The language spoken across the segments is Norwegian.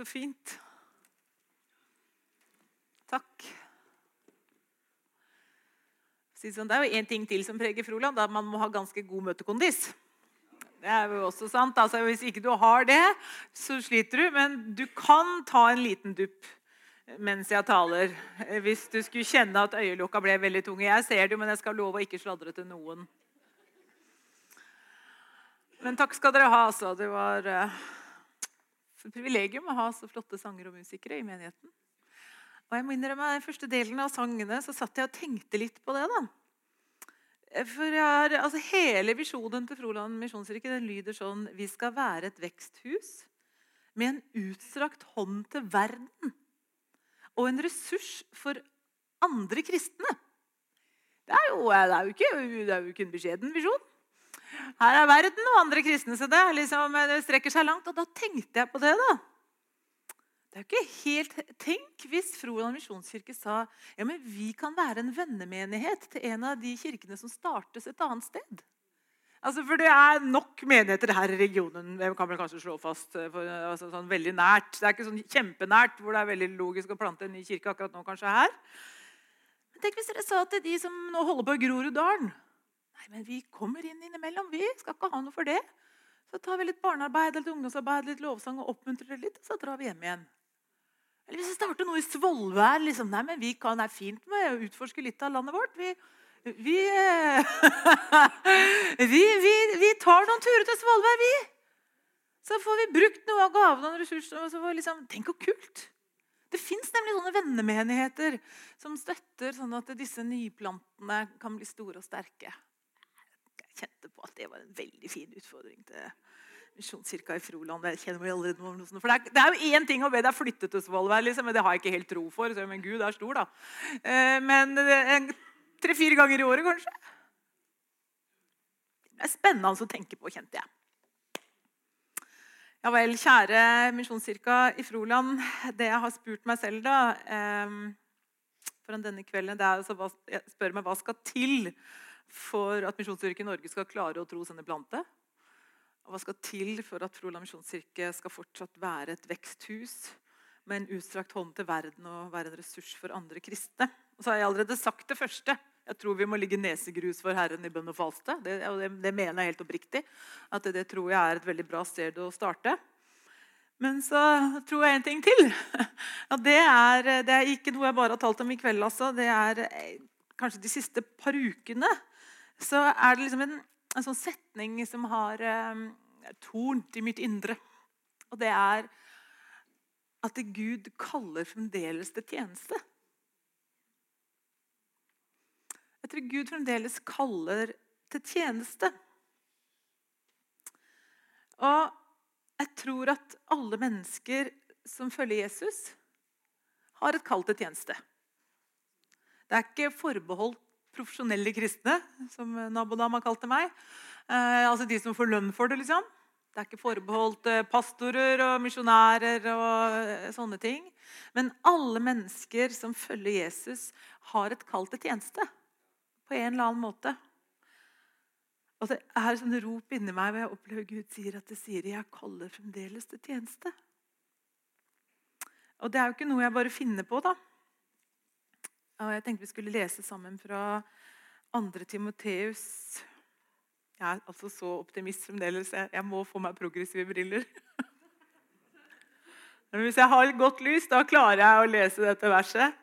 Så fint. Takk. Sånn, det er jo én ting til som preger Froland. at Man må ha ganske god møtekondis. Det er jo også sant. Altså, hvis ikke du har det, så sliter du. Men du kan ta en liten dupp mens jeg taler. Hvis du skulle kjenne at øyelokka ble veldig tunge. Jeg ser det men jeg skal love å ikke sladre til noen. Men takk skal dere ha, altså. Det var et privilegium å ha så flotte sanger og musikere i menigheten. Og jeg må innrømme, Den første delen av sangene så satt jeg og tenkte litt på det. da. For er, altså Hele visjonen til Froland misjonskirke den lyder sånn Vi skal være et veksthus med en utstrakt hånd til verden. Og en ressurs for andre kristne. Det er jo, det er jo, ikke, det er jo ikke en beskjeden visjon. Her er verden og andre kristne, så det, liksom, det strekker seg langt. Og da tenkte jeg på det. da. Det er jo ikke helt, Tenk hvis Froland misjonskirke sa ja, men vi kan være en vennemenighet til en av de kirkene som startes et annet sted. Altså, for Det er nok menigheter her i regionen. Jeg kan vel kanskje slå fast, eh, for, altså, sånn veldig nært. Det er ikke sånn kjempenært hvor det er veldig logisk å plante en ny kirke akkurat nå. kanskje her. Men tenk hvis dere sa til de som nå holder på i Groruddalen Nei, men vi kommer inn innimellom, vi. Skal ikke ha noe for det. Så tar vi litt barnearbeid litt ungdomsarbeid, litt lovsang og oppmuntrer det litt, og så drar vi hjem igjen. Eller hvis vi starter noe i Svolvær liksom, nei, men vi kan, Det er fint med å utforske litt av landet vårt. Vi, vi, vi, vi, vi tar noen turer til Svolvær, vi. Så får vi brukt noe av gavene og ressursene. Liksom, tenk så kult! Det fins nemlig sånne vennemenigheter som støtter sånn at disse nyplantene kan bli store og sterke. Kjente på at det var en veldig fin utfordring til Misjonskirka i Froland. Jeg kjenner meg allerede noe sånt. For det er, det er jo én ting å be deg flytte til Svolvær, liksom, men det har jeg ikke helt tro for. Så, men Gud er stor, da. Eh, men tre-fire ganger i året, kanskje. Det er spennende å tenke på, kjente jeg. Ja vel, kjære Misjonskirka i Froland. Det jeg har spurt meg selv da, eh, foran denne kvelden, det er altså, jeg spør meg hva skal til for at Misjonskirken Norge skal klare å tro sine plante? Og hva skal til for at Froland misjonskirke skal fortsatt være et veksthus med en utstrakt hånd til verden og være en ressurs for andre kristne? Og så har jeg allerede sagt det første. Jeg tror vi må ligge nesegrus for Herren i bønn og faste. Det, det, det, mener jeg helt oppriktig. At det, det, tror jeg er et veldig bra sted å starte. Men så tror jeg en ting til. Ja, det er, det er ikke noe jeg bare har talt om i kveld. Altså. Det er eh, kanskje de siste par ukene så er det liksom en en sånn setning som har eh, tornt i mitt indre. Og det er at Gud kaller fremdeles til tjeneste. Jeg tror Gud fremdeles kaller til tjeneste. Og jeg tror at alle mennesker som følger Jesus, har et kall til tjeneste. Det er ikke forbeholdt profesjonelle kristne, som nabodama kalte meg. Eh, altså de som får lønn for det, liksom. Det er ikke forbeholdt eh, pastorer og misjonærer og eh, sånne ting. Men alle mennesker som følger Jesus, har et kall til tjeneste. På en eller annen måte. Og Det er et sånn rop inni meg hvor jeg opplever Gud sier at det sier jeg kaller fremdeles til tjeneste. Og Det er jo ikke noe jeg bare finner på. da. Jeg tenkte vi skulle lese sammen fra 2. Timoteus. Jeg er altså så optimist fremdeles. Jeg må få meg progressive briller. Men hvis jeg har godt lys, da klarer jeg å lese dette verset.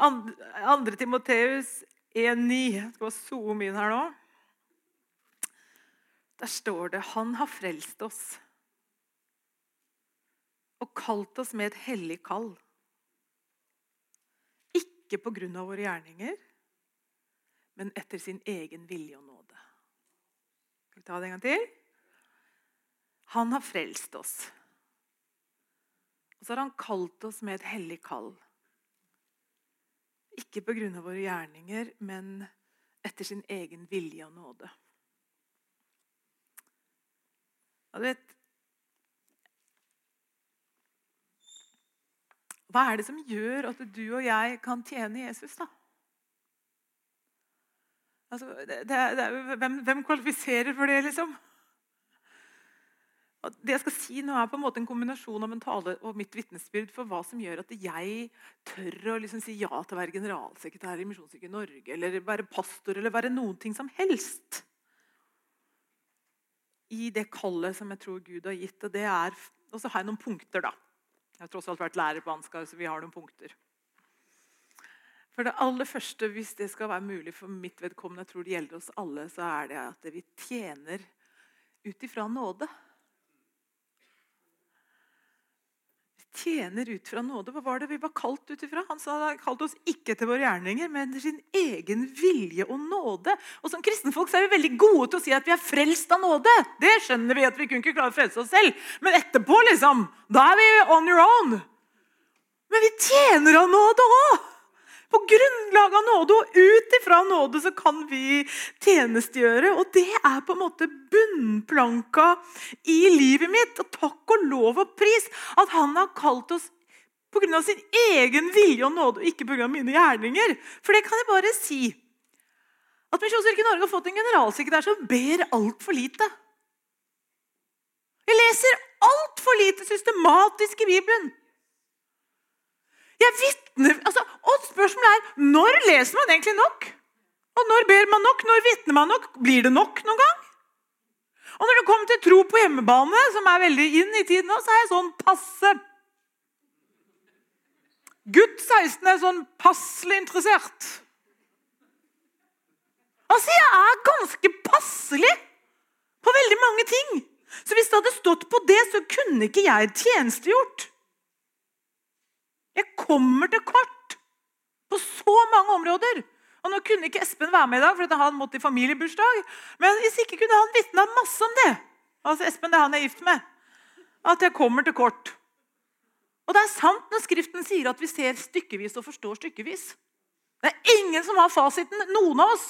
2. Timoteus 1,9. Jeg skal zoome inn her nå. Der står det Han har frelst oss og kalt oss med et hellig kall ikke pga. våre gjerninger, men etter sin egen vilje og nåde. Skal vi ta det en gang til? Han har frelst oss. Og så har han kalt oss med et hellig kall. Ikke pga. våre gjerninger, men etter sin egen vilje og nåde. Og du vet, Hva er det som gjør at du og jeg kan tjene Jesus, da? Altså, det, det, det, hvem, hvem, kvalifiserer for det, liksom? det jeg skal si nå er på en måte en kombinasjon av en tale og mitt vitnesbyrd for hva som gjør at jeg tør å liksom si ja til å være generalsekretær i Misjonskirken Norge eller være pastor eller være noen ting som helst. I det kallet som jeg tror Gud har gitt. Og, er, og så har jeg noen punkter, da. Jeg har tross alt vært lærer på Ansgar, så vi har noen punkter. For det aller første, Hvis det skal være mulig for mitt vedkommende, jeg tror det gjelder oss alle, så er det at vi tjener ut ifra nåde. Tjener ut fra nåde. Hva var det vi var kalt ut ifra? Han sa han kalt oss ikke til våre gjerninger, men til sin egen vilje og nåde. Og Som kristenfolk er vi veldig gode til å si at vi er frelst av nåde. Det skjønner vi at vi kunne ikke klare å frelse oss selv. Men etterpå, liksom, da er vi on your own. Men vi tjener av nåde òg! På grunnlag av nåde og ut ifra nåde så kan vi tjenestegjøre. Og det er på en måte bunnplanka i livet mitt. Og takk og lov og pris at han har kalt oss pga. sin egen vilje og nåde, og ikke pga. mine gjerninger. For det kan jeg bare si. At Misjonskirken Norge har fått en generalsekretær som ber altfor lite. Jeg leser altfor lite systematisk i Bibelen. Jeg vitner, altså, og Spørsmålet er når leser man egentlig nok? Og når ber man nok? Når vitner man nok? Blir det nok noen gang? Og når det kommer til tro på hjemmebane, som er veldig inn i tiden nå, så er jeg sånn passe. Gutt 16 er sånn passelig interessert. Altså, jeg er ganske passelig på veldig mange ting. Så hvis det hadde stått på det, så kunne ikke jeg tjenestegjort. Jeg kommer til kort på så mange områder. Og Nå kunne ikke Espen være med i dag, for han måtte i familiebursdag. Men hvis ikke kunne han vitna masse om det. Altså Espen, det er han jeg er gift med. At jeg kommer til kort. Og det er sant når Skriften sier at vi ser stykkevis og forstår stykkevis. Det er ingen som har fasiten. Noen av oss.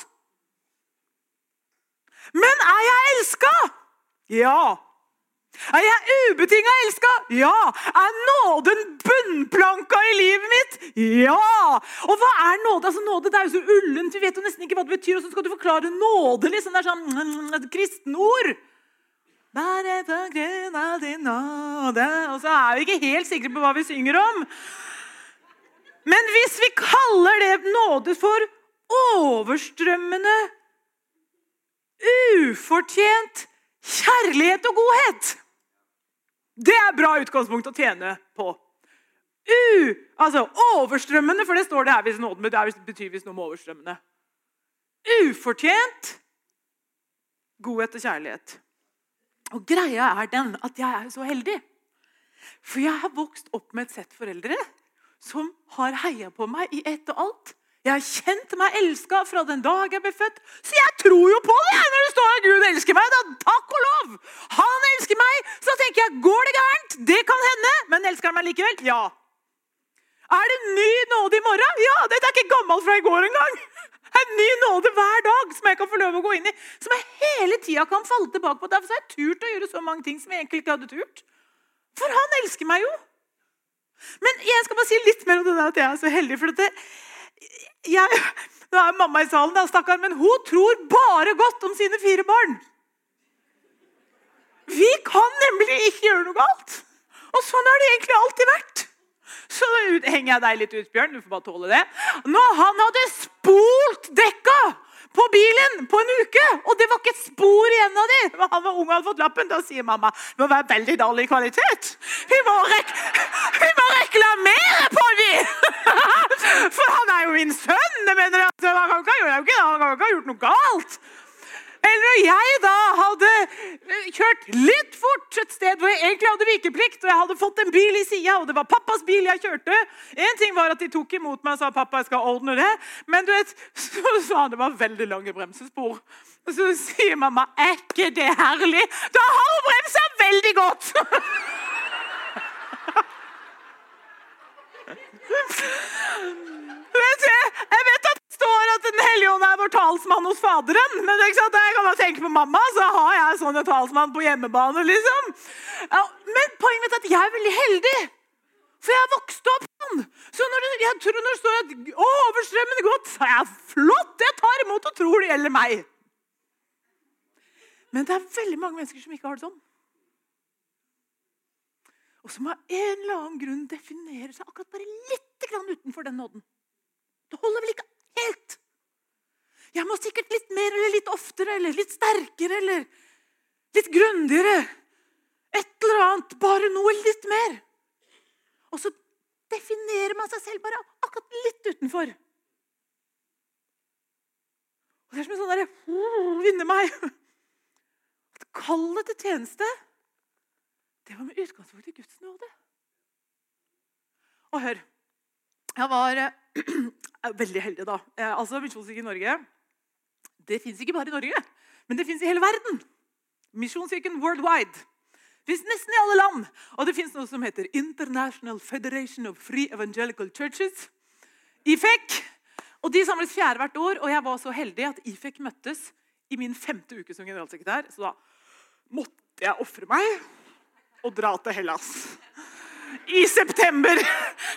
Men er jeg elska? Ja. Er jeg ubetinga elska? Ja. Er nåden bunnplanka i livet mitt? Ja. Og hva er nåde? Altså, nåde det er jo så ullent. Vi vet jo nesten ikke hva det betyr. Og så skal du forklare nåde. liksom. Det er sånn mm, et kristenord. Bare på grunn av din nåde Og så er vi ikke helt sikre på hva vi synger om. Men hvis vi kaller det nåde for overstrømmende, ufortjent kjærlighet og godhet det er bra utgangspunkt å tjene på. U, altså overstrømmende, for det står det her hvis nåden det betyr hvis noe med overstrømmende. Ufortjent godhet og kjærlighet. Og greia er den at jeg er så heldig. For jeg har vokst opp med et sett foreldre som har heia på meg i ett og alt. Jeg har kjent meg elska fra den dag jeg ble født. Så jeg tror jo på det når det står at Gud elsker meg. da, Takk og lov! Han elsker meg. Så tenker jeg, går det gærent? Det kan hende. Men elsker han meg likevel? Ja. Er det ny nåde i morgen? Ja, dette er ikke gammelt fra i går engang. En ny nåde hver dag som jeg kan få lov å gå inn i. Som jeg hele tida kan falle tilbake på. Derfor har jeg turt å gjøre så mange ting som jeg egentlig ikke hadde turt. For han elsker meg jo. Men jeg skal bare si litt mer om det der at jeg er så heldig. for det, jeg, Nå er mamma i salen, da, stakkar, men hun tror bare godt om sine fire barn. Vi kan nemlig ikke gjøre noe galt. Og sånn har det egentlig alltid vært. Så henger jeg deg litt ut, Bjørn. Du får bare tåle det. Når han hadde spolt dekka på bilen på en uke, og det var ikke et spor igjen av dem. Han var ung og hadde fått lappen. Da sier mamma det må være veldig dårlig kvalitet. Vi må, rek vi må reklamere på dem! For han er jo min sønn! Jeg mener, altså, han kan ikke ha gjort noe galt. Eller når jeg da hadde eh, kjørt litt fort et sted hvor jeg egentlig hadde vikeplikt, og jeg hadde fått en bil i sida, og det var pappas bil jeg kjørte En ting var at de tok imot meg og sa pappa, jeg skal ordne det. Men du vet, så sa han det var veldig lange bremsespor. Og så sier mamma, er ikke det herlig? Da har hun bremsa veldig godt! vet du, jeg vet står at Den hellige ånd er vår talsmann hos Faderen. Men ikke sant, jeg kan bare tenke på mamma, så har jeg sånn en talsmann på hjemmebane. liksom. Ja, men poenget er at jeg er veldig heldig. For jeg har vokst opp sånn. Så når det, jeg tror når det står at overstrømmende godt, så er jeg flott! Jeg tar imot og tror det gjelder meg. Men det er veldig mange mennesker som ikke har det sånn. og som av en eller annen grunn definerer seg akkurat bare litt utenfor den nåden. Det holder vel ikke helt? Jeg må sikkert litt mer eller litt oftere eller litt sterkere eller litt grundigere. Et eller annet. Bare noe litt mer. Og så definerer man seg selv bare akkurat litt utenfor. Og Det er som en sånn derre oh, Vinne meg. At kallet til tjeneste, det var med utgangspunkt i Guds nåde. Og hør Jeg var eh, veldig heldig, da. Altså, Misjonskirken i Norge det fins ikke bare i Norge, men det fins i hele verden. Misjonskirken worldwide. Fins nesten i alle land. Og det fins noe som heter International Federation of Free Evangelical Churches. IFEC. Og De samles fjerde hvert år, og jeg var så heldig at IFEC møttes i min femte uke som generalsekretær. Så da måtte jeg ofre meg og dra til Hellas. I september.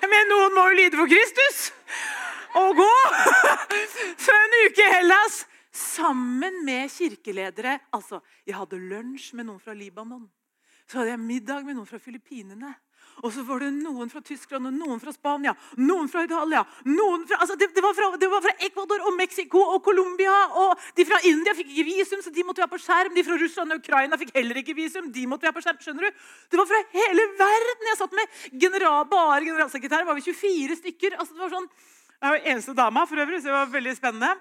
Men noen må jo lide for Kristus. Og gå! Så en uke i Hellas sammen med kirkeledere. Altså, Jeg hadde lunsj med noen fra Libanon. Så hadde jeg middag med noen fra Filippinene. Og så var det noen fra Tyskland, og noen fra Spania, noen fra Italia noen fra, altså det, det, var fra, det, var fra, Ecuador og Mexico og Colombia. Og de fra India fikk ikke visum, så de måtte være på skjerm. De fra Russland og Ukraina fikk heller ikke visum. de måtte være på skjerm, skjønner du? Det var fra hele verden. Jeg satt med general, bare generalsekretær. var vi 24 stykker. altså det var sånn, Jeg var eneste dama for øvrig, så det var veldig spennende.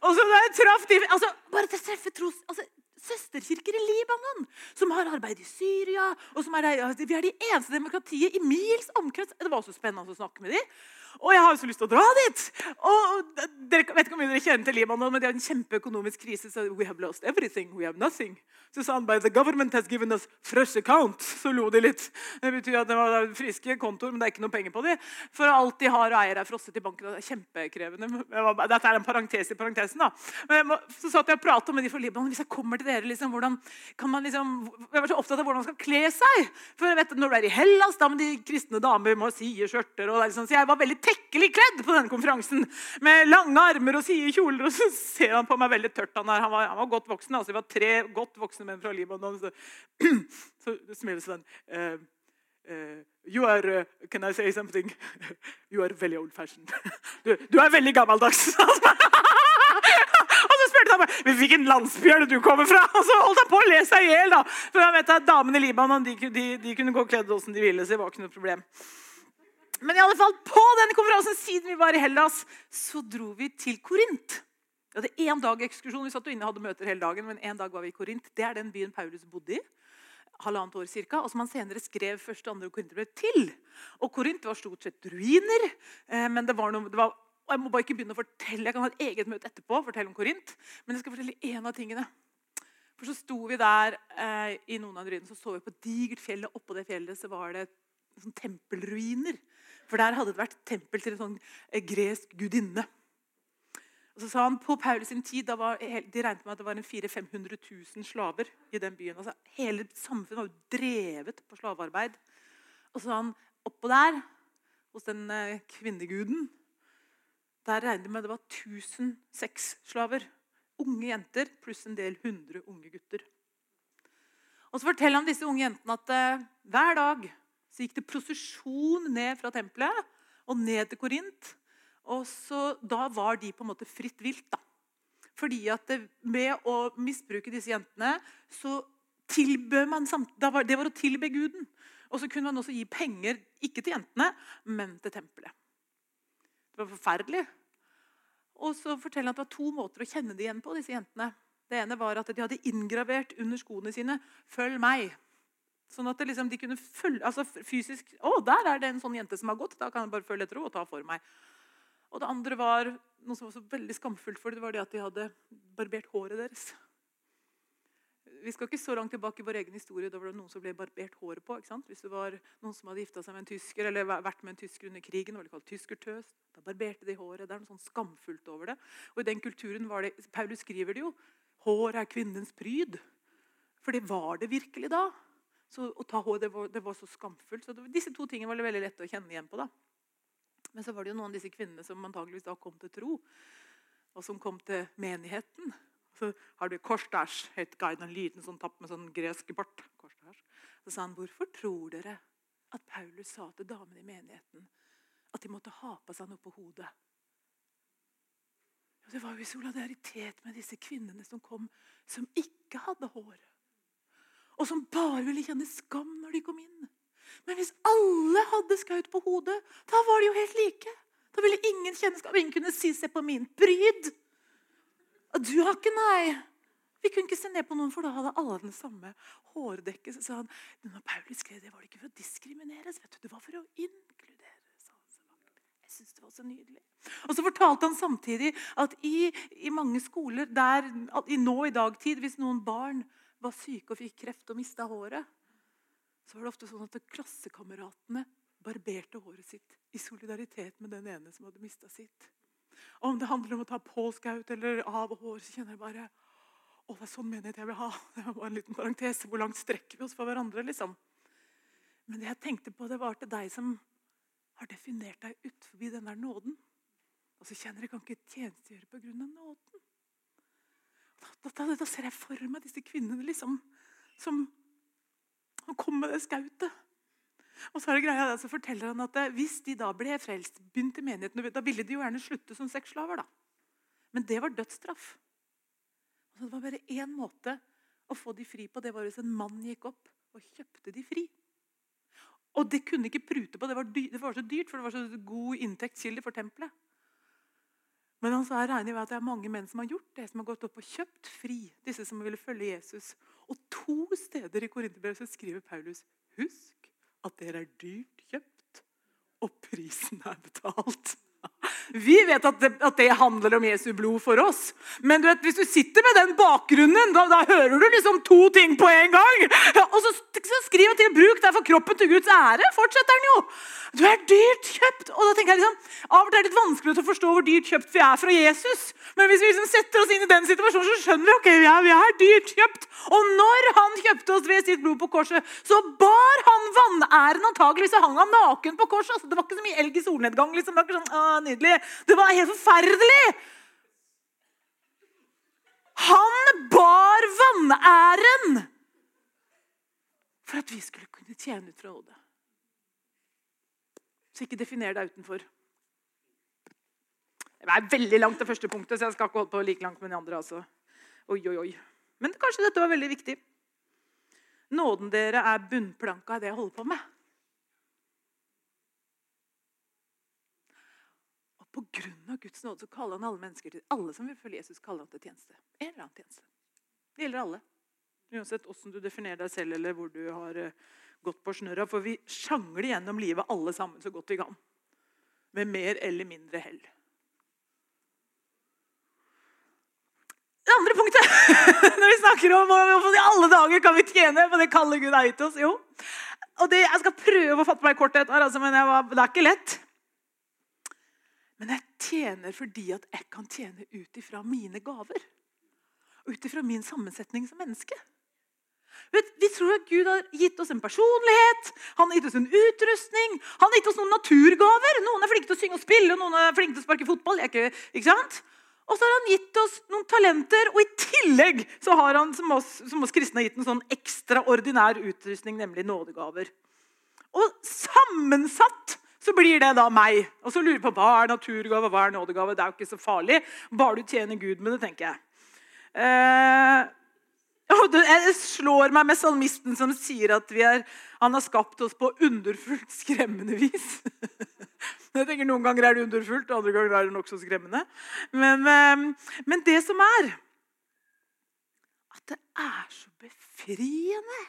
Og så da jeg traff de, altså, Bare til treffe tros... Altså, søsterkirker i Libanon som har arbeid i Syria. og som er, Vi er de eneste demokratiet i mils omkrets. Det var også spennende å snakke med dem. Og jeg har jo så lyst til å dra dit! Og dere vet ikke om dere kjenner til Libanon, men det er en kjempeøkonomisk krise. så we have lost everything, we have nothing. Så sa han bare the government has given us fresh account. Så lo de litt. Det betyr at det var friske kontoer, men det er ikke noe penger på dem. For alt de har og eier, er frosset i banken. Det er kjempekrevende. Dette er en parentes i parentesen. da. Men så satt jeg og pratet med de fra Libanon. Hvis jeg kommer til dere, liksom, hvordan kan man liksom, Jeg var så opptatt av hvordan man skal kle seg. For jeg vet, Når du er i Hellas, da med de kristne damer må sie skjørter. og liksom, Så jeg var veldig tekkelig kledd på denne konferansen. Med lange armer og side kjoler. Og så ser han på meg veldig tørt. Han, han, var, han var, godt voksen. altså Vi var tre godt voksne menn fra Libanon. Så, så smiler sånn Uh, uh, you are uh, Can I say something? You are veldig old fashioned. Du, du er veldig gammeldags. og så spurte han hvilken landsby er det du kommer fra. Og så holdt han på å le seg i hjel. For jeg vet at damene i Libanon de, de, de kunne gå kledd åssen de ville. så det var ikke noe problem. Men i alle fall, på denne konferansen, siden vi var i Hellas, så dro vi til Korint. Vi hadde én dag ekskursjon. Vi satt jo inne og hadde møter hele dagen, men en dag var vi i Korint. Det er den byen Paulus bodde i. Halvannet år cirka, og som han senere skrev første og andre Korinterbrev til. Og Korint var stort sett ruiner. Eh, men det var noe, det var, og Jeg må bare ikke begynne å fortelle, jeg kan ha et eget møte etterpå, fortelle om Korint, men jeg skal fortelle én av tingene. For så sto vi der eh, i noen av ruinene, så så vi på digert fjell, og oppå det fjellet så var det sånn tempelruiner. For der hadde det vært tempel til en sånn eh, gresk gudinne. Og så sa han på Paulus sin tid, var, De regnet med at det var 400 500 000 slaver i den byen. Altså, hele samfunnet var jo drevet på slavearbeid. Og så sa han oppå der, hos den eh, kvinneguden Der regnet de med at det var 1000 sexslaver. Unge jenter pluss en del hundre unge gutter. Og så forteller han disse unge jentene at uh, hver dag så gikk det prosesjon ned fra tempelet og ned til Korint. Og så, Da var de på en måte fritt vilt. da. Fordi at det, Med å misbruke disse jentene så tilbød man samt, Det var å tilbe guden. Og så kunne man også gi penger, ikke til jentene, men til tempelet. Det var forferdelig. Og så forteller han at det var to måter å kjenne det igjen på. disse jentene. Det ene var at de hadde inngravert under skoene sine 'Følg meg'. Sånn at liksom, de kunne følge altså fysisk Å, der er det en sånn jente som har gått. Da kan jeg bare følge etter og ta for meg. Og det andre var noe som var så veldig skamfullt for det, var det at de hadde barbert håret deres. Vi skal ikke så langt tilbake i vår egen historie. Da var det noen som ble barbert håret på. ikke sant? Hvis det var noen som hadde gifta seg med en tysker eller vært med en tysker under krigen, var det kalt tyskertøs. Da barberte de håret. Det er noe sånn skamfullt over det. Og i den kulturen var det, Paulus skriver det jo. Hår er kvinnens pryd. For det var det virkelig da. Så å ta hår det var, det var så skamfullt. Så det, disse to tingene var det veldig lett å kjenne igjen på. da. Men så var det jo noen av disse kvinnene som antageligvis da kom til tro, og som kom til menigheten. Så har du Korsdæsj, het guiden, en liten sånn tapp med sånn gresk bart. Så sa han, 'Hvorfor tror dere at Paulus sa til damene i menigheten at de måtte ha på seg noe på hodet. Det var jo i solidaritet med disse kvinnene som kom, som ikke hadde hår. Og som bare ville kjenne skam når de kom inn. Men hvis alle hadde skaut på hodet, da var de jo helt like. Da ville ingen kjenne skam. Ingen kunne si 'se på min bryd'. Og du har ikke, nei. Vi kunne ikke se ned på noen, for da hadde alle den samme hårdekket. Så sa han når Paulus skrev det, var det ikke for å diskrimineres, vet du, det var for å inkludere. Jeg synes det var så nydelig. Og så fortalte han samtidig at i, i mange skoler der i nå i dagtid, hvis noen barn var syke og fikk kreft og mista håret, så var det ofte sånn at klassekameratene barberte håret sitt i solidaritet med den ene som hadde mista sitt. Og om det handler om å ta påskaut eller av hår, så kjenner jeg bare å, det er sånn menighet jeg vil ha. Det var bare en liten parentes. Hvor langt strekker vi oss for hverandre? liksom? Men det jeg tenkte på, det var til deg som har definert deg ut forbi den der nåden. Og så kjenner jeg kan ikke tjenestegjøre pga. nåden. Da, da, da, ser jeg for meg disse kvinnene liksom, som, kom med det skautet. Og så er det greia, så forteller han at eh, Hvis de da ble frelst, begynte menigheten, da ville de jo gjerne slutte som sexslaver. Men det var dødsstraff. Og det var bare én måte å få de fri på. Det var hvis en mann gikk opp og kjøpte de fri. Og det kunne ikke prute på. Det var, dyrt, det var så dyrt, for det var så god inntektskilde for tempelet. Men han sa, jeg regner med at det er mange menn som har gjort det, som har gått opp og kjøpt fri. disse som ville følge Jesus. Og to steder i Korinterbrevet skriver Paulus husk at dere er dyrt kjøpt, og prisen er betalt. Vi vet at det, at det, handler om Jesu blod for oss. Men du vet, hvis du sitter med den bakgrunnen, da, da hører du liksom to ting på en gang. Ja, og så, så skriver til bruk derfor kroppen til Guds ære. fortsetter den jo. Du er dyrt kjøpt. Og da tenker jeg liksom, Av og til er det litt vanskelig å forstå hvor dyrt kjøpt vi er fra Jesus. Men hvis vi liksom setter oss inn i den situasjonen, så skjønner vi ok, vi er, vi er dyrt kjøpt. Og når han kjøpte oss ved sitt blod på korset, så bar han vanæren antagelig, så hang han naken på korset. Altså, det var ikke så mye elg i solnedgang. liksom. Det var ikke sånn, å, nydelig. Det var helt forferdelig. Han bar vanæren for at vi skulle kunne tjene ut fra hodet. Så ikke definer deg utenfor. Det er veldig langt, det første punktet, så jeg skal ikke holde på like langt med de andre. altså. Oi, oi, oi. Men kanskje dette var veldig viktig. Nåden dere er bunnplanka i det jeg holder på med. På grunn av Guds nåde så kaller han alle mennesker til alle som vil følge Jesus, kaller han til tjeneste. En eller annen tjeneste. Det gjelder alle. Uansett hvordan du definerer deg selv, eller hvor du har uh, gått på snørra. For vi sjangler gjennom livet alle sammen så godt vi kan. Med mer eller mindre hell. Det andre punktet når vi snakker om hvorfor i alle dager kan vi tjene på det kalde Gud har gitt oss. Jo. Og det, Jeg skal prøve å fatte meg i korthet, altså, men var, det er ikke lett. Men jeg tjener fordi at jeg kan tjene ut ifra mine gaver. Og ut ifra min sammensetning som menneske. Vi tror at Gud har gitt oss en personlighet, han har gitt oss en utrustning. Han har gitt oss noen naturgaver. Noen er flinke til å synge og spille, og noen er flinke til å sparke fotball. Ikke, ikke sant? Og så har han gitt oss noen talenter, og i tillegg så har han som oss, som oss kristne har gitt en sånn ekstraordinær utrustning, nemlig nådegaver. Og sammensatt så blir det da meg. Og så lurer jeg på hva er naturgave, hva er nådegave. Det er jo ikke så farlig, bare du tjener Gud med det, tenker jeg. Eh, det slår meg med salmisten som sier at er, han har skapt oss på underfullt skremmende vis. Jeg tenker Noen ganger er det underfullt, andre ganger er det nokså skremmende. Men, ehm, men det som er At det er så befriende.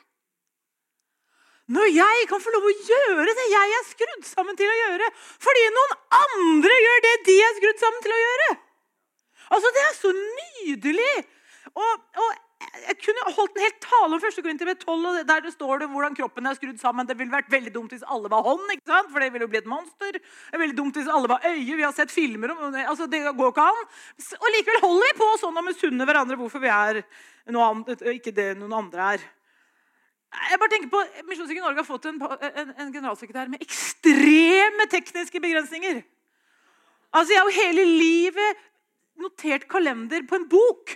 Når jeg kan få lov å gjøre det jeg er skrudd sammen til å gjøre. Fordi noen andre gjør det de er skrudd sammen til å gjøre. Altså, Det er så nydelig. Og, og jeg kunne holdt en helt tale om 1. Korinter 12, der det står det hvordan kroppen er skrudd sammen. Det ville vært veldig dumt hvis alle var hånd, ikke sant? for det ville jo bli et monster. Det er veldig dumt hvis alle var øye. Vi har sett filmer om altså Det går ikke an. Og likevel holder vi på sånn og misunner hverandre hvorfor vi er noe annet, ikke det noen andre er. Jeg bare tenker på, Misjonskirken Norge har fått en, en, en generalsekretær med ekstreme tekniske begrensninger. Altså, Jeg har jo hele livet notert kalender på en bok.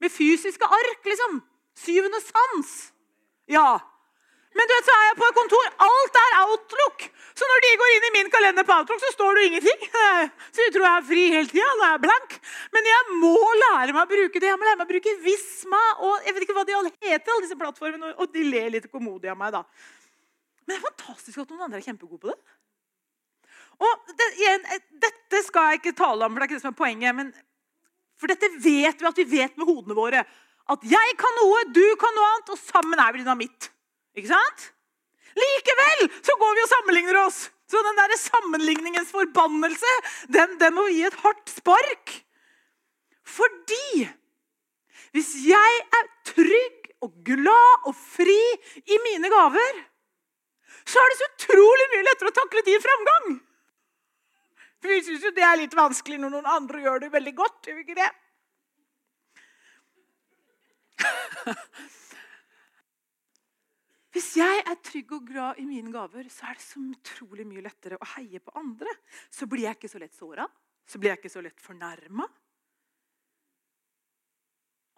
Med fysiske ark, liksom. Syvende sans. Ja. Men du vet, så er jeg på et kontor. Alt er Outlook. Så når de går inn i min kalender på Outlook, så står det ingenting. Så de tror jeg er fri hele tida. Da er jeg blank. Men jeg må lære meg å bruke det. Jeg må lære meg å bruke Visma og jeg vet ikke hva de alle heter, alle disse plattformene. Og de ler litt komodig av meg, da. Men det er fantastisk at noen andre er kjempegode på det. Og det, igjen, Dette skal jeg ikke tale om, for det er ikke det som er poenget. Men for dette vet vi at vi vet med hodene våre. At jeg kan noe, du kan noe annet, og sammen er vi dynamitt. Ikke sant? Likevel så går vi og sammenligner oss. Så den der sammenligningens forbannelse, den, den må gi et hardt spark. Fordi hvis jeg er trygg og glad og fri i mine gaver, så er det så utrolig mye lettere å takle din framgang. For Vi syns jo det er litt vanskelig når noen andre gjør det veldig godt. gjør vi ikke det? Hvis jeg er trygg og glad i mine gaver, så er det så utrolig mye lettere å heie på andre. Så blir jeg ikke så lett såra. Så blir jeg ikke så lett fornærma.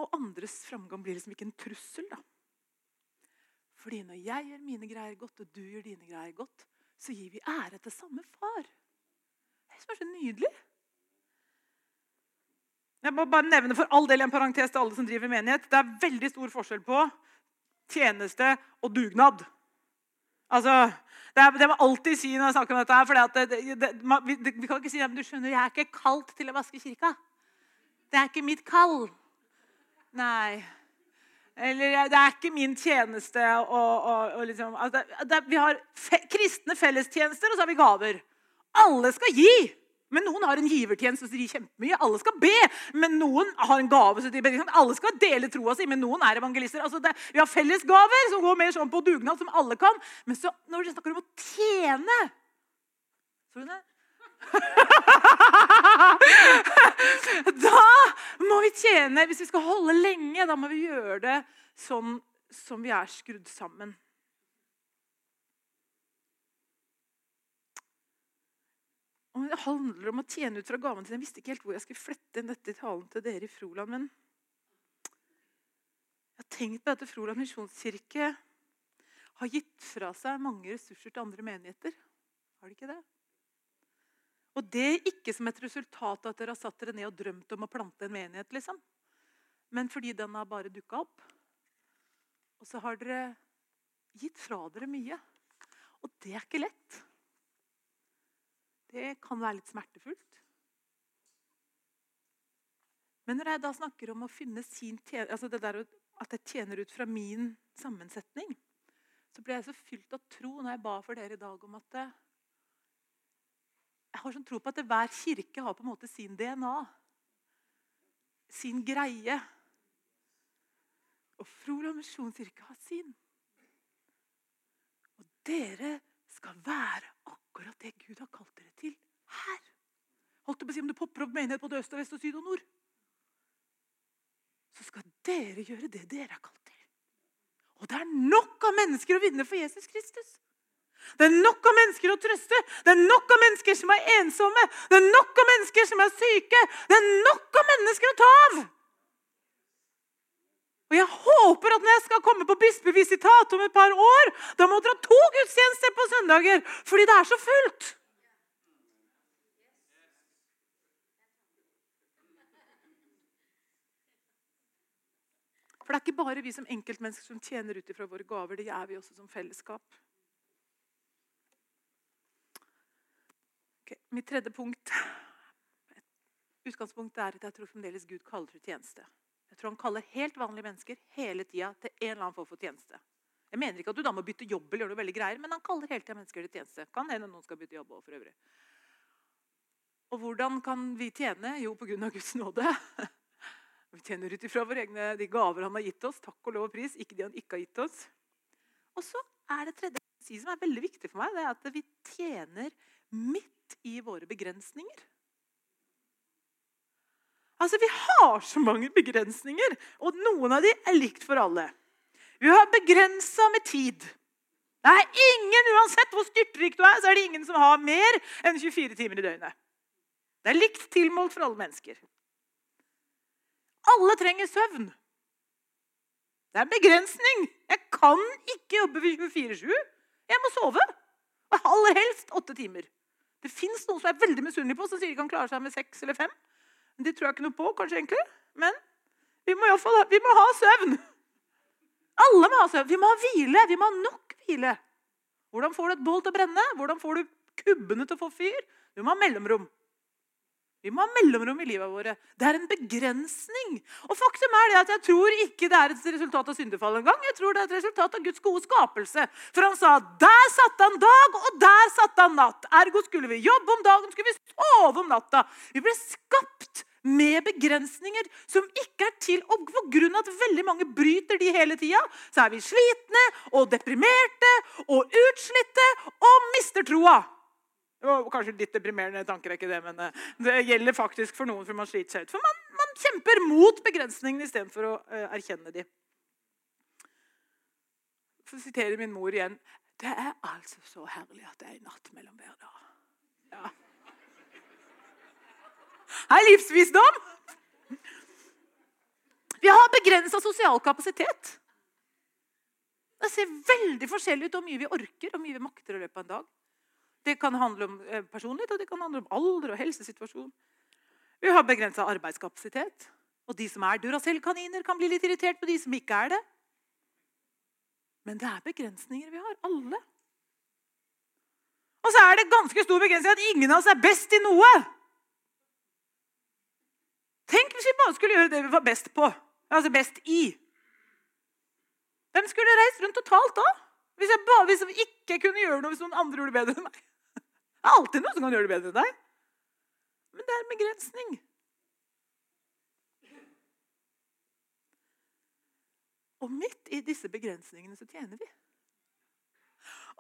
Og andres framgang blir liksom ikke en trussel. da. Fordi når jeg gjør mine greier godt, og du gjør dine greier godt, så gir vi ære til samme far. Det er så nydelig. Jeg må bare nevne for all del en parentes til alle som driver menighet. Det er veldig stor forskjell på tjeneste og dugnad. Altså, det, er, det må alltid si når jeg snakker om dette. her, for vi, vi, kan ikke si at du skjønner, jeg er ikke kalt til å vaske kirka. Det er ikke mitt kall. Nei. Eller det er ikke min tjeneste å, liksom, altså, Vi har fe, kristne fellestjenester, og så har vi gaver. Alle skal gi. Men noen har en givertjeneste så de gir kjempemye. Alle skal be, men noen har en gave. så de. Alle skal dele troa si, men noen er evangelister. Altså det, vi har fellesgaver som går mer sånn på dugnad, som alle kan. Men så, når vi snakker om å tjene Tror du det? da må vi tjene. Hvis vi skal holde lenge, da må vi gjøre det sånn som vi er skrudd sammen. Og det handler om å tjene ut fra gaven sin. Jeg visste ikke helt hvor jeg skulle flette inn dette i talen til dere i Froland. Men jeg har tenkt på at Froland misjonskirke har gitt fra seg mange ressurser til andre menigheter. Har de ikke det? Og det er ikke som et resultat av at dere har satt dere ned og drømt om å plante en menighet. liksom. Men fordi den har bare dukka opp. Og så har dere gitt fra dere mye. Og det er ikke lett. Det kan være litt smertefullt. Men når jeg da snakker om å finne sin altså det der at jeg tjener ut fra min sammensetning, så ble jeg så fylt av tro når jeg ba for dere i dag om at eh, Jeg har sånn tro på at hver kirke har på en måte sin DNA. Sin greie. Og Frolo misjonskirke har sin. Og dere skal være akkurat det Gud har kalt dere til her. Holdt på å si Om det popper opp menighet både øst og vest og syd og nord, så skal dere gjøre det dere er kalt til. Og det er nok av mennesker å vinne for Jesus Kristus. Det er nok av mennesker å trøste. Det er nok av mennesker som er ensomme. Det er nok av mennesker som er syke. Det er nok av mennesker å ta av. Og jeg håper at når jeg skal komme på bispevisitat om et par år, da må dere ha to gudstjenester på søndager fordi det er så fullt. For det er ikke bare vi som enkeltmennesker som tjener ut ifra våre gaver. Det er vi også som fellesskap. Okay, mitt tredje punkt Utgangspunktet er at jeg tror fremdeles Gud kaller til tjeneste. Jeg tror han kaller helt vanlige mennesker hele tida til en eller annen form for tjeneste. Jeg mener ikke at du da må bytte jobb, eller gjøre noe veldig greier, men han kaller hele tida mennesker til tjeneste. Kan hende noen skal bytte jobb også, for øvrig. Og hvordan kan vi tjene? Jo, pga. Guds nåde. Vi tjener ut ifra våre egne de gaver han har gitt oss. Takk og lov og pris. Ikke de han ikke har gitt oss. Og så er det tredje som er veldig viktig for meg, det er at vi tjener midt i våre begrensninger. Altså, Vi har så mange begrensninger, og noen av de er likt for alle. Vi har begrensa med tid. Det er ingen, Uansett hvor styrtrik du er, så er det ingen som har mer enn 24 timer i døgnet. Det er likt tilmålt for alle mennesker. Alle trenger søvn. Det er en begrensning. Jeg kan ikke jobbe 24-7. Jeg må sove. Og aller helst åtte timer. Det fins noen som er veldig misunnelige på, som sier de kan klare seg med seks eller fem. Det tror jeg ikke noe på, kanskje egentlig. Men vi må, iallfall, vi må ha søvn. Alle må ha søvn. Vi må ha hvile. Vi må ha nok hvile. Hvordan får du et bål til å brenne? Hvordan får du kubbene til å få fyr? Du må ha mellomrom. Vi må ha mellomrom i livet våre. Det er en begrensning. Og faktum er det at Jeg tror ikke det er et resultat av syndefall engang. Jeg tror det er et resultat av Guds gode skapelse. For han sa der satte han dag, og der satte han natt. Ergo skulle vi jobbe om dagen, skulle vi sove om natta. Vi ble skapt med begrensninger som ikke er til. Og pga. at veldig mange bryter de hele tida, så er vi slitne og deprimerte og utslitte og mister troa. Kanskje litt deprimerende tanker, ikke det, men eh, det gjelder faktisk for noen. For man sliter seg ut. For man, man kjemper mot begrensningene istedenfor å uh, erkjenne dem. For å sitere min mor igjen Det er altså så herlig at det er natt mellom hver dag. Ja. Hei, livsvisdom! Vi har begrensa sosial kapasitet. Det ser veldig forskjellig ut hvor mye vi orker og mye vi makter i løpet av en dag. Det kan handle om eh, personlighet, og det kan handle om alder og helsesituasjon. Vi har begrensa arbeidskapasitet. Og de som er Duracell-kaniner, kan bli litt irritert på de som ikke er det. Men det er begrensninger vi har, alle. Og så er det ganske stor begrensning at ingen av oss er best i noe. Tenk hvis vi bare skulle gjøre det vi var best på. Altså best i. Hvem skulle reist rundt totalt da? Hvis jeg, bare, hvis jeg ikke kunne gjøre noe hvis noen andre gjorde det bedre enn meg. Det er alltid noen som kan gjøre det bedre enn deg. Men det er en begrensning. Og midt i disse begrensningene så tjener vi.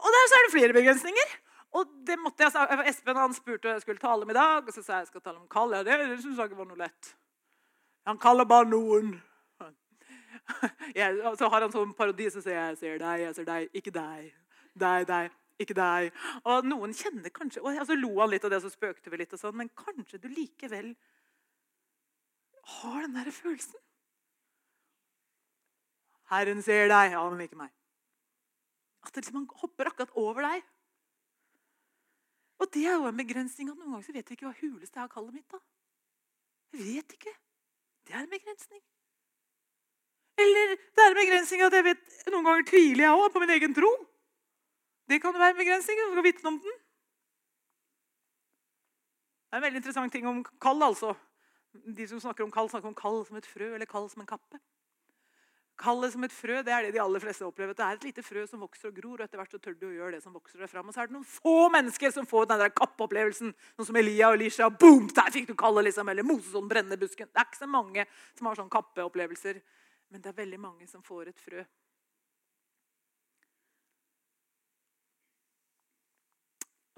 Og der så er det flere begrensninger. Og det måtte jeg, sa, Espen han spurte jeg skulle tale om i dag, og så sa jeg jeg skal tale om Kall. Ja, det, det syns jeg ikke var noe lett. Han kaller bare noen. Jeg, så har han sånn parodi, så sier jeg, jeg ser deg, jeg ser deg, ikke deg. Deg, deg ikke deg. Og noen kjenner kanskje og Så lo han litt av det, så spøkte vi litt, og sånn, men kanskje du likevel har den der følelsen. Herren ser deg, ja, men ikke meg. At det liksom, han hopper akkurat over deg. Og det er jo en begrensning. at Noen ganger så vet vi ikke hva huleste er kallet mitt. da. Jeg vet ikke. Det er en begrensning. Eller det er en begrensning at jeg vet, noen ganger tviler jeg også på min egen tro. Det kan være en begrensning. Du skal vitne om den. Det er en veldig interessant ting om kall. altså. De som snakker om kall, snakker om kall som et frø eller kall som en kappe. Kallet som et frø det er det de aller fleste opplever. Det er et lite frø som vokser og gror, og etter hvert så tør du å gjøre det som vokser deg fram. Og så er det noen få mennesker som får den der kappeopplevelsen. Sånn som Elia og Elisha. Boom! Der fikk du kallet, liksom. Eller Moses og brennende busken. Det er ikke så mange som har sånne kappeopplevelser. Men det er veldig mange som får et frø.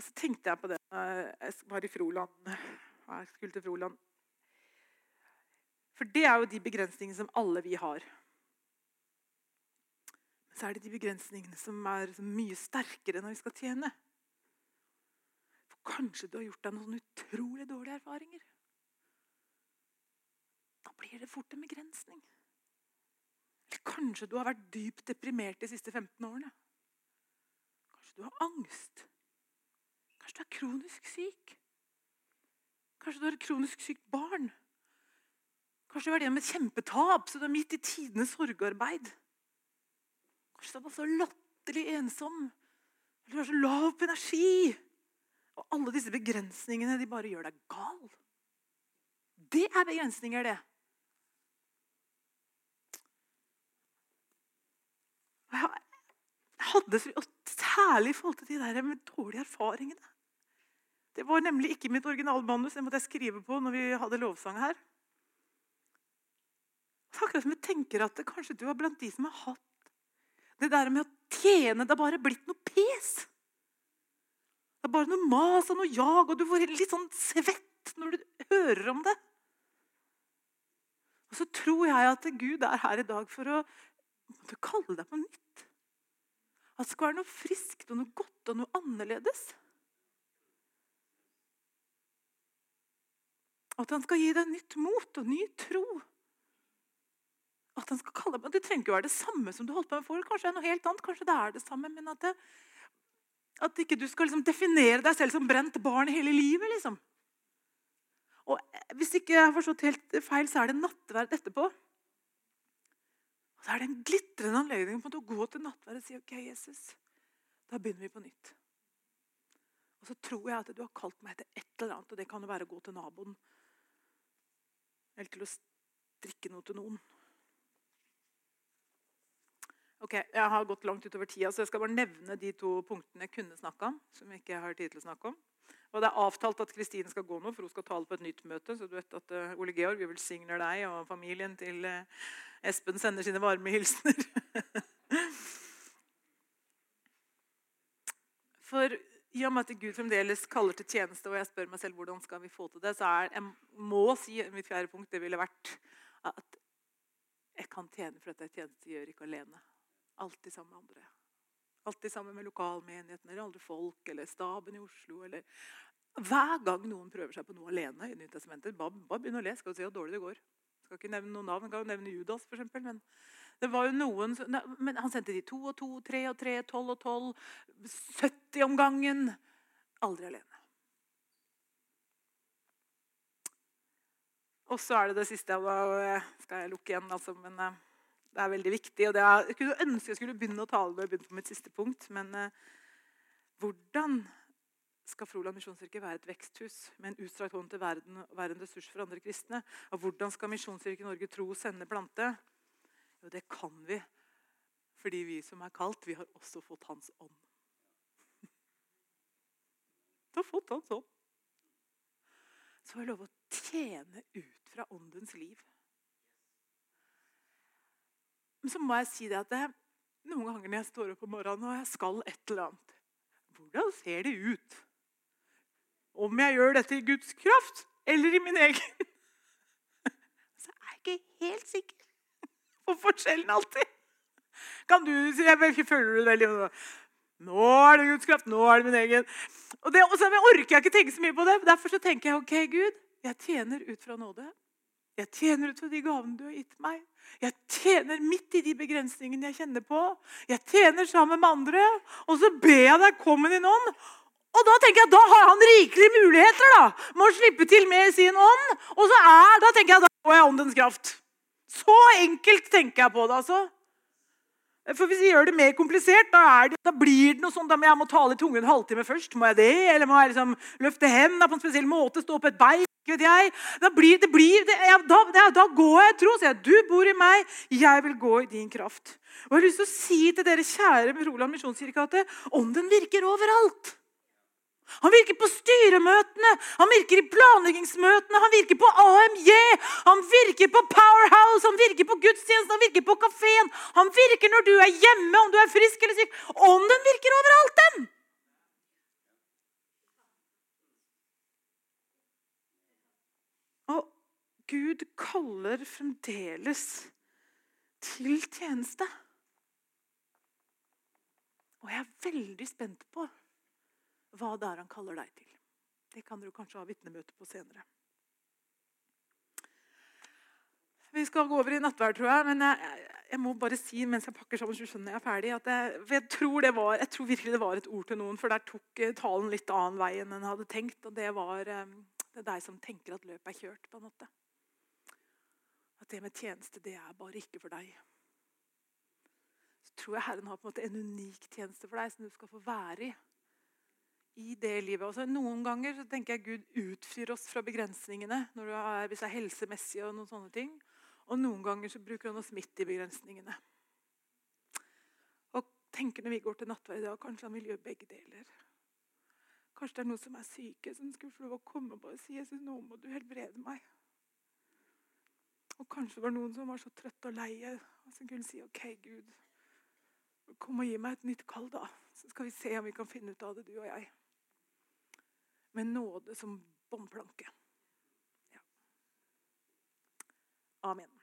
Og så tenkte jeg på det jeg var i Froland. Jeg skulle til Froland. For det er jo de begrensningene som alle vi har. Så er det de begrensningene som er mye sterkere når vi skal tjene. For kanskje du har gjort deg noen utrolig dårlige erfaringer. Da blir det fort en begrensning. Eller kanskje du har vært dypt deprimert de siste 15 årene. Kanskje du har angst. Kanskje du er kronisk syk. Kanskje du har et kronisk sykt barn. Kanskje du har vært gjennom et kjempetap, så du er midt i tidenes sorgarbeid. Kanskje han var så latterlig ensom, eller er så lav på energi. Og alle disse begrensningene de bare gjør deg gal. Det er begrensninger, det. Jeg hadde Særlig i forhold til de der med dårlige erfaringene. Det var nemlig ikke mitt originalmanus. Det måtte jeg skrive på når vi hadde lovsang her. Akkurat som jeg tenker at det, kanskje du er blant de som har hatt det der med å tjene. Det har bare blitt noe pes. Det er bare noe mas og noe jag, og du får litt sånn svett når du hører om det. Og så tror jeg at Gud er her i dag for å kalle deg på nytt. At det skal være noe friskt og noe godt og noe annerledes. At han skal gi deg nytt mot og ny tro. At han skal kalle meg, Det trenger ikke være det samme som du holdt på med for. Kanskje det er noe helt annet, kanskje det er det samme, men at, det, at ikke du skal liksom definere deg selv som brent barn hele livet. liksom. Og Hvis ikke jeg har forstått helt feil, så er det nattverd etterpå. Og Så er det en glitrende anledning på å gå til nattverd og si ok, Jesus, da begynner vi på nytt. Og så tror jeg at du har kalt meg til et eller annet, og det kan jo være å gå til naboen. Eller til å strikke noe til noen. Ok, Jeg har gått langt utover tida, så jeg skal bare nevne de to punktene jeg kunne snakke om. som jeg ikke har tid til å snakke om. Og Det er avtalt at Kristine skal gå nå, for hun skal tale på et nytt møte. Så du vet at uh, Ole Georg vi velsigner deg og familien til uh, Espen sender sine varme hilsener. for i og med at Gud fremdeles kaller til tjeneste, og jeg spør meg selv hvordan skal vi få til det, så er, jeg må si mitt fjerde punkt det ville vært at jeg kan tjene for at jeg gjør ikke alene. Alltid sammen med andre. Alltid sammen med lokalmenigheten eller andre folk eller staben i Oslo. Eller hver gang noen prøver seg på noe alene, i Nytestamentet, bare, bare begynn å lese, skal du se hvor dårlig det går. Skal ikke nevne noen navn, Kan kan nevne Judas, eksempel, men jo men Han sendte de to og to, tre og tre, tolv og tolv, 70 om gangen. Aldri alene. Og så er det det siste. Da skal jeg lukke igjen, altså, men eh, det er veldig viktig. og er, Jeg kunne ønske jeg skulle begynne å tale når jeg begynte på mitt siste punkt. Men eh, hvordan skal Froland misjonskirke være et veksthus med en utstrakt hånd til verden og være en ressurs for andre kristne? Og hvordan skal Misjonskirken Norge tro og sende plante? Jo, det kan vi fordi vi som er kalt, vi har også fått Hans ånd. Du har fått Hans ånd. Så har jeg lov å tjene ut fra åndens liv. Men så må jeg si det at det, noen ganger når jeg står opp om morgenen og jeg skal et eller annet Hvordan ser det ut? Om jeg gjør dette i Guds kraft eller i min egen? Så er jeg ikke helt sikker på forskjellen alltid. Kan du si jeg føler du veldig Nå er det Guds kraft, nå er det min egen. Og det, og så orker jeg ikke tenke så mye på det. Derfor så tenker jeg ok, Gud, jeg tjener ut fra nåde. Jeg tjener ut fra de gavene du har gitt meg. Jeg tjener midt i de begrensningene jeg kjenner på. Jeg tjener sammen med andre. Og så ber jeg deg, komme din ånd. Og da tenker jeg, da har han rikelig muligheter da, med å slippe til med sin ånd. Og så er, da tenker jeg, da får jeg åndens kraft. Så enkelt tenker jeg på det. altså. For Hvis vi gjør det mer komplisert, da, det, da blir det noe sånn at jeg må tale i tungen en halvtime først. Må jeg det? Eller må jeg liksom løfte hendene på en spesiell måte? Stå på et bein? Vet jeg. Da, blir, det blir, det, jeg, da, da, går jeg i tro. Sier jeg, du bor i meg, jeg vil gå i din kraft. Og jeg har lyst til å si til dere kjære Roland misjonskirke at ånden virker overalt. Han virker på styremøtene, han virker i planleggingsmøtene, han virker på AMJ, han virker på Powerhouse, han virker på gudstjenesten, han virker på kafeen. Han virker når du er hjemme, om du er frisk eller syk. Ånden virker overalt, den! Gud kaller fremdeles til tjeneste. Og jeg er veldig spent på hva det er han kaller deg til. Det kan dere kanskje ha vitnemøte på senere. Vi skal gå over i nattverd, tror jeg. Men jeg, jeg, må bare si mens jeg pakker sammen, så skjønner jeg er ferdig, at jeg, jeg, tror var, jeg, tror virkelig det var et ord til noen. For der tok eh, talen litt annen vei enn en hadde tenkt. Og det var eh, det er deg som tenker at løpet er kjørt. på en måte. Det med tjeneste, det er bare ikke for deg. Så tror jeg Herren har på en måte en unik tjeneste for deg som du skal få være i. I det livet. Også noen ganger så tenker jeg Gud utfrir oss fra begrensningene når det er, hvis det er helsemessig og noen sånne ting. Og noen ganger så bruker han oss midt i begrensningene. Og tenker når vi går til nattverd i dag, kanskje han vil gjøre begge deler. Kanskje det er noen som er syke, som skulle få lov å komme og bare si Jesus, nå må du helbrede meg. Og kanskje det var noen som var så trøtte og leie, og som kunne si OK, Gud, kom og gi meg et nytt kall, da. Så skal vi se om vi kan finne ut av det, du og jeg. Med nåde som båndplanke. Ja. Amen.